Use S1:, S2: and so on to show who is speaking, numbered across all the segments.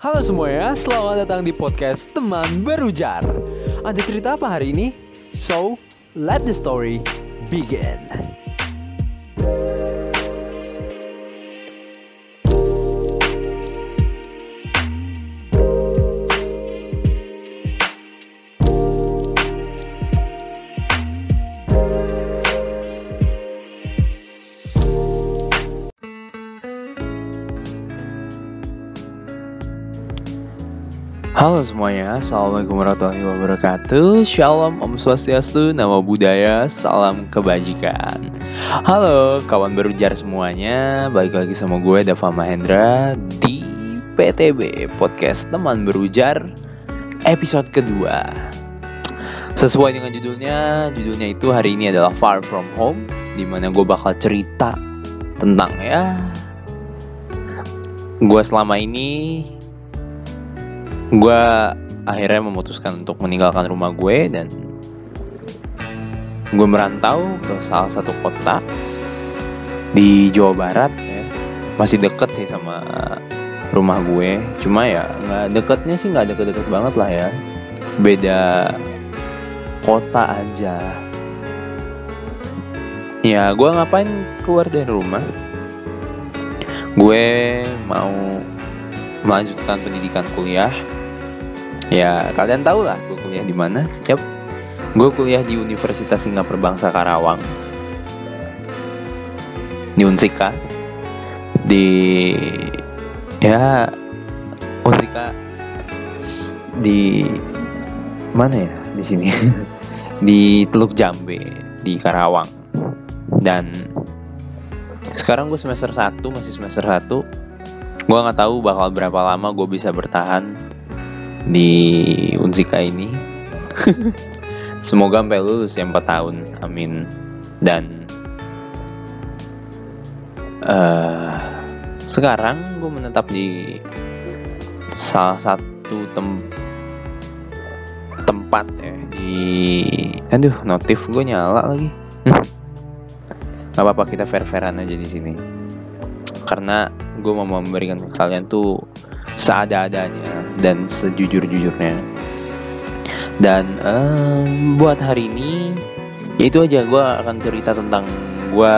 S1: Halo semuanya, selamat datang di podcast Teman Berujar. Ada cerita apa hari ini? So, let the story begin.
S2: Halo semuanya, Assalamualaikum warahmatullahi wabarakatuh. Shalom, Om Swastiastu, Nama Budaya, Salam Kebajikan. Halo kawan berujar semuanya. Balik lagi sama gue Dava Mahendra Di PTB, Podcast Teman Berujar Episode kedua. Sesuai dengan judulnya Judulnya itu hari ini adalah Far From Home Di mana gue bakal cerita tentang ya Gue selama ini gue akhirnya memutuskan untuk meninggalkan rumah gue dan gue merantau ke salah satu kota di Jawa Barat ya. masih deket sih sama rumah gue. Cuma ya nggak deketnya sih nggak deket-deket banget lah ya. Beda kota aja. Ya gue ngapain keluar dari rumah? Gue mau melanjutkan pendidikan kuliah Ya kalian tahu lah gue kuliah di mana. Yap, gue kuliah di Universitas Singapura Bangsa Karawang. Di Unsika. Di ya Unsika di mana ya di sini? di Teluk Jambe di Karawang. Dan sekarang gue semester 1 masih semester 1 gue nggak tahu bakal berapa lama gue bisa bertahan di Unsika ini. Semoga sampai lulus ya 4 tahun. Amin. Dan uh, sekarang gue menetap di salah satu tem tempat ya di aduh notif gue nyala lagi nggak apa-apa kita fair-fairan aja di sini karena gue mau memberikan kalian tuh seada-adanya dan sejujur-jujurnya. Dan um, buat hari ini, ya itu aja gue akan cerita tentang gue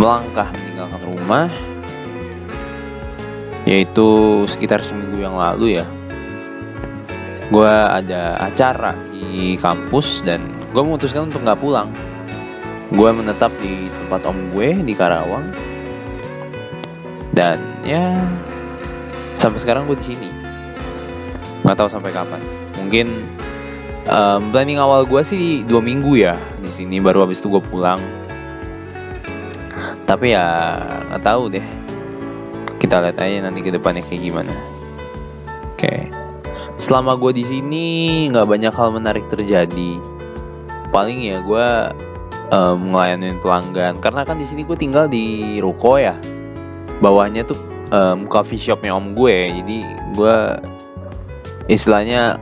S2: melangkah meninggalkan rumah, yaitu sekitar seminggu yang lalu ya. Gue ada acara di kampus dan gue memutuskan untuk nggak pulang. Gue menetap di tempat om gue di Karawang. Dan ya sampai sekarang gue di sini. Nggak tahu sampai kapan. Mungkin um, planning awal gue sih dua minggu ya di sini baru habis itu gue pulang. Tapi ya nggak tahu deh. Kita lihat aja nanti ke depannya kayak gimana. Oke. Okay. selama gue di sini nggak banyak hal menarik terjadi. Paling ya gue um, ngelayanin pelanggan. Karena kan di sini gue tinggal di ruko ya. Bawahnya tuh um, coffee shopnya om gue jadi gue istilahnya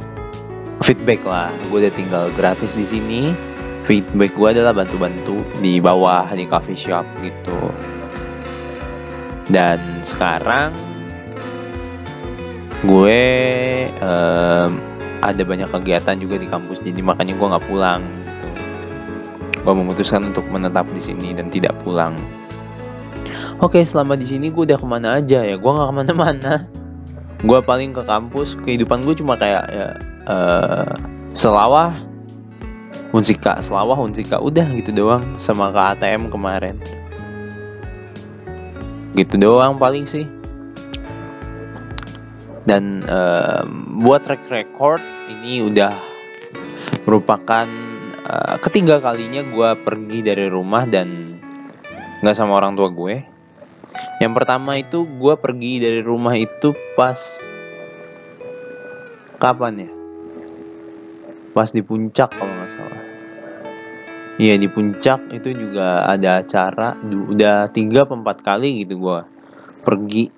S2: feedback lah. Gue udah tinggal gratis di sini. Feedback gue adalah bantu-bantu di bawah di coffee shop gitu. Dan sekarang gue um, ada banyak kegiatan juga di kampus jadi makanya gue nggak pulang gitu. gue memutuskan untuk menetap di sini dan tidak pulang Oke selama di sini gue udah ke mana aja ya? Gue nggak ke mana-mana. Gue paling ke kampus kehidupan gue cuma kayak ya uh, selawah. Unsika selawah unsika udah gitu doang. Sama ke ATM kemarin. Gitu doang paling sih. Dan uh, buat track record ini udah merupakan uh, ketiga kalinya gue pergi dari rumah dan nggak sama orang tua gue yang pertama itu gue pergi dari rumah itu pas kapan ya? Pas di puncak kalau nggak salah. Iya di puncak itu juga ada acara. Udah tiga empat kali gitu gue pergi.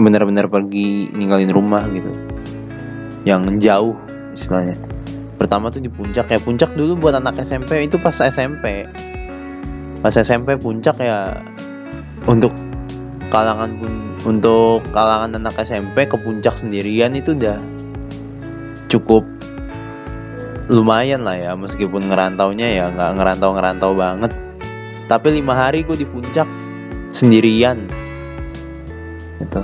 S2: Bener-bener pergi ninggalin rumah gitu. Yang jauh istilahnya. Pertama tuh di puncak ya puncak dulu buat anak SMP itu pas SMP pas SMP puncak ya untuk kalangan pun untuk kalangan anak SMP ke puncak sendirian itu udah cukup lumayan lah ya meskipun ngerantaunya ya nggak ngerantau ngerantau banget. Tapi lima hari gue di puncak sendirian. Gitu.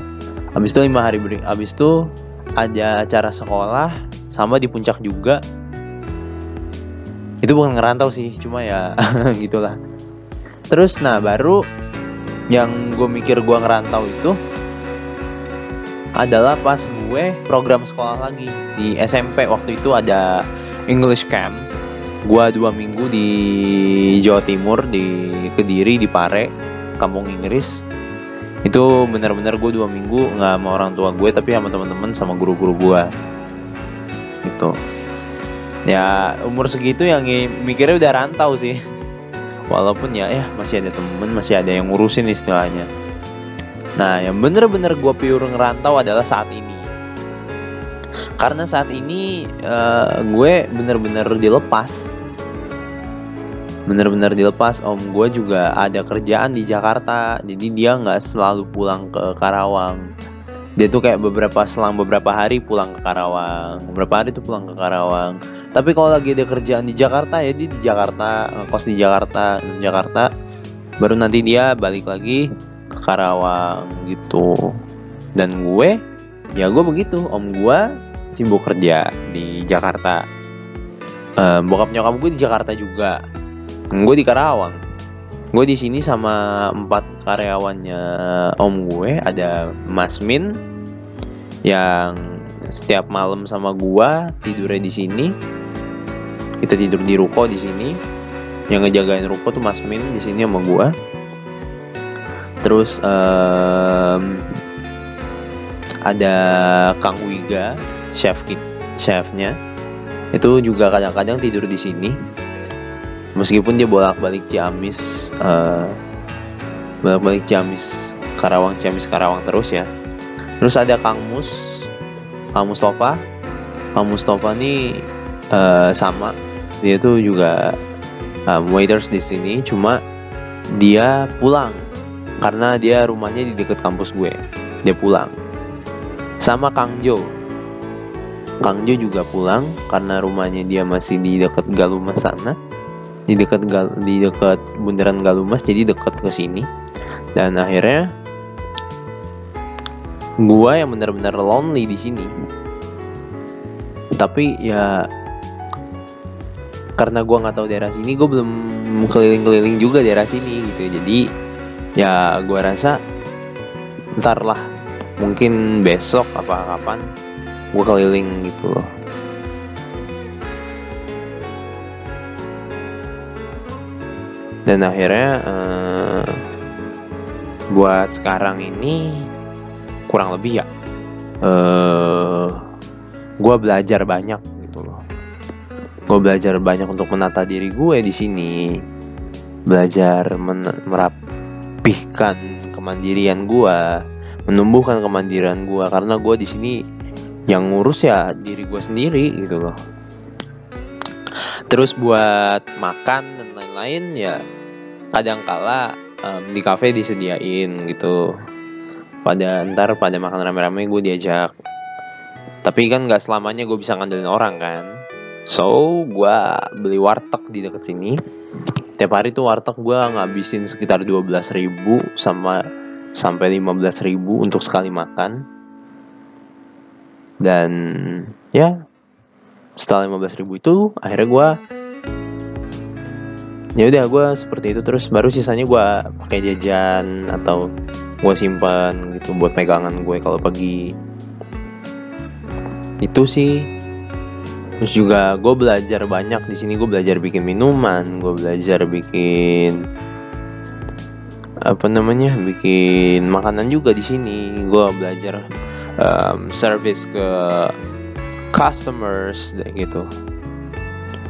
S2: Habis itu lima hari beri habis itu ada acara sekolah sama di puncak juga. Itu bukan ngerantau sih cuma ya gitulah terus nah baru yang gue mikir gue ngerantau itu adalah pas gue program sekolah lagi. Di SMP waktu itu ada English Camp. Gue dua minggu di Jawa Timur di Kediri di Pare kampung Inggris. Itu bener-bener gue dua minggu nggak sama orang tua gue tapi sama teman-teman sama guru-guru gue gitu. Ya umur segitu yang mikirnya udah rantau sih walaupun ya ya masih ada temen masih ada yang ngurusin istilahnya. Nah yang bener-bener gue pure ngerantau adalah saat ini. Karena saat ini uh, gue bener-bener dilepas. Bener-bener dilepas om gue juga ada kerjaan di Jakarta jadi dia nggak selalu pulang ke Karawang dia tuh kayak beberapa selang beberapa hari pulang ke Karawang. Beberapa hari tuh pulang ke Karawang. Tapi kalau lagi ada kerjaan di Jakarta ya dia di Jakarta kos di Jakarta Jakarta. Baru nanti dia balik lagi ke Karawang gitu. Dan gue ya gue begitu. Om gue sibuk kerja di Jakarta. Um, bokap nyokap gue di Jakarta juga. Gue di Karawang gue di sini sama empat karyawannya om gue. Ada Mas Min yang setiap malam sama gue tidurnya di sini. Kita tidur di ruko di sini. Yang ngejagain ruko tuh Mas Min di sini sama gue terus um, ada Kang Wiga chef chefnya. Itu juga kadang-kadang tidur di sini meskipun dia bolak-balik Ciamis uh, bolak-balik Ciamis Karawang Ciamis Karawang terus ya. Terus ada Kang Mus Kang Mustafa. Kang Mustafa nih uh, sama. Dia tuh juga um, waiters di sini. Cuma dia pulang karena dia rumahnya di dekat kampus gue. Dia pulang. Sama Kang Jo. Kang Jo juga pulang karena rumahnya dia masih di dekat Galumas sana di dekat di dekat bundaran Galumas jadi dekat ke sini. Dan akhirnya gua yang benar-benar lonely di sini. Tapi ya karena gua nggak tahu daerah sini gue belum keliling-keliling juga daerah sini gitu. Jadi ya gua rasa ntar lah mungkin besok apa kapan gue keliling gitu loh dan akhirnya uh, buat sekarang ini kurang lebih ya uh, eh, gue belajar banyak gitu loh. Gue belajar banyak untuk menata diri gue di sini. Belajar merapihkan kemandirian gue menumbuhkan kemandirian gue karena gue di sini yang ngurus ya diri gue sendiri gitu loh. Terus buat makan dan lain-lain ya kadang kala um, di cafe disediain gitu. Pada ntar pada makan rame-rame gue diajak. Tapi kan nggak selamanya gue bisa ngandelin orang kan. So gue beli warteg di deket sini. Tiap hari tuh warteg gue ngabisin sekitar 12 ribu sama sampai 15 ribu untuk sekali makan. Dan ya setelah 15 ribu itu akhirnya gue ya udah gue seperti itu. Terus baru sisanya gue pakai jajan atau gue simpan gitu buat pegangan gue kalau pagi itu sih. Terus juga gue belajar banyak di sini. Gue belajar bikin minuman gue belajar bikin apa namanya bikin makanan juga di sini. Gue belajar um, service ke customers gitu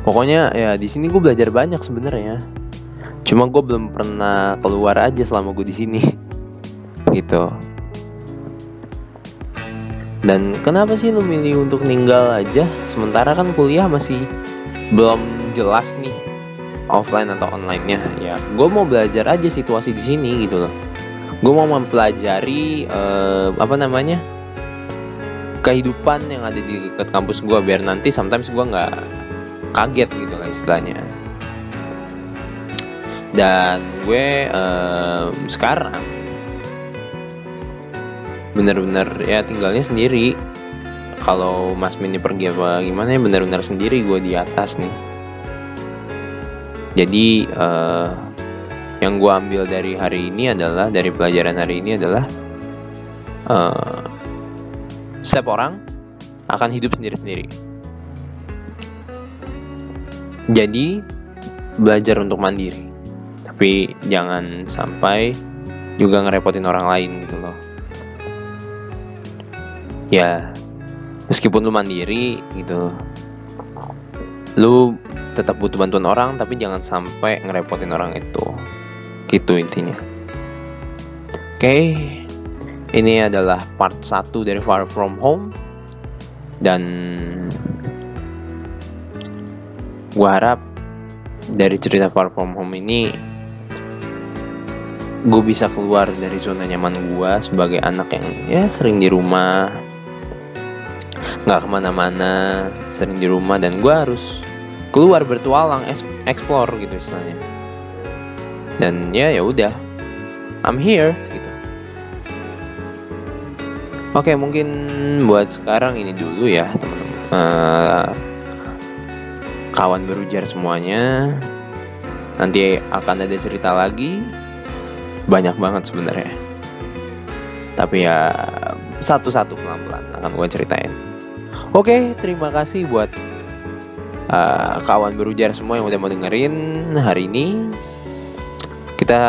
S2: pokoknya ya di sini gue belajar banyak sebenarnya. Cuma gue belum pernah keluar aja selama gue di sini. Gitu. Dan kenapa sih lu milih untuk ninggal aja? Sementara kan kuliah masih belum jelas nih offline atau online-nya. Ya gue mau belajar aja situasi di sini gitu loh. Gue mau mempelajari uh, apa namanya kehidupan yang ada di dekat kampus gue biar nanti sometimes gue nggak kaget gitu lah istilahnya. Dan gue um, sekarang bener-bener ya tinggalnya sendiri. Kalau Mas Mini pergi apa gimana ya bener-bener sendiri gue di atas nih. Jadi uh, yang gue ambil dari hari ini adalah dari pelajaran hari ini adalah uh, setiap orang akan hidup sendiri-sendiri. Jadi belajar untuk mandiri, tapi jangan sampai juga ngerepotin orang lain gitu loh. Ya, meskipun lu mandiri gitu, lu tetap butuh bantuan orang, tapi jangan sampai ngerepotin orang itu. Gitu intinya. Oke, okay. Ini adalah part 1 dari Far From Home dan gue harap dari cerita Far From Home ini gue bisa keluar dari zona nyaman gue sebagai anak yang ya sering di rumah nggak ke mana-mana sering di rumah dan gue harus keluar bertualang explore gitu istilahnya dan ya ya udah I'm here gitu Oke, mungkin buat sekarang ini dulu ya, teman-teman. Uh, kawan berujar semuanya. Nanti akan ada cerita lagi. Banyak banget sebenarnya. Tapi ya satu-satu pelan-pelan akan gue ceritain. Oke, terima kasih buat uh, kawan berujar semua yang udah mau dengerin hari ini. Kita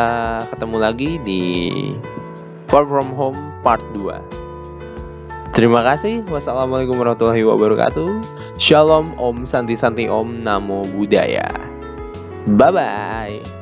S2: ketemu lagi di Far From Home Part 2. Terima kasih. Wassalamualaikum warahmatullahi wabarakatuh. Shalom, Om Santi Santi Om Namo Buddhaya. Bye bye.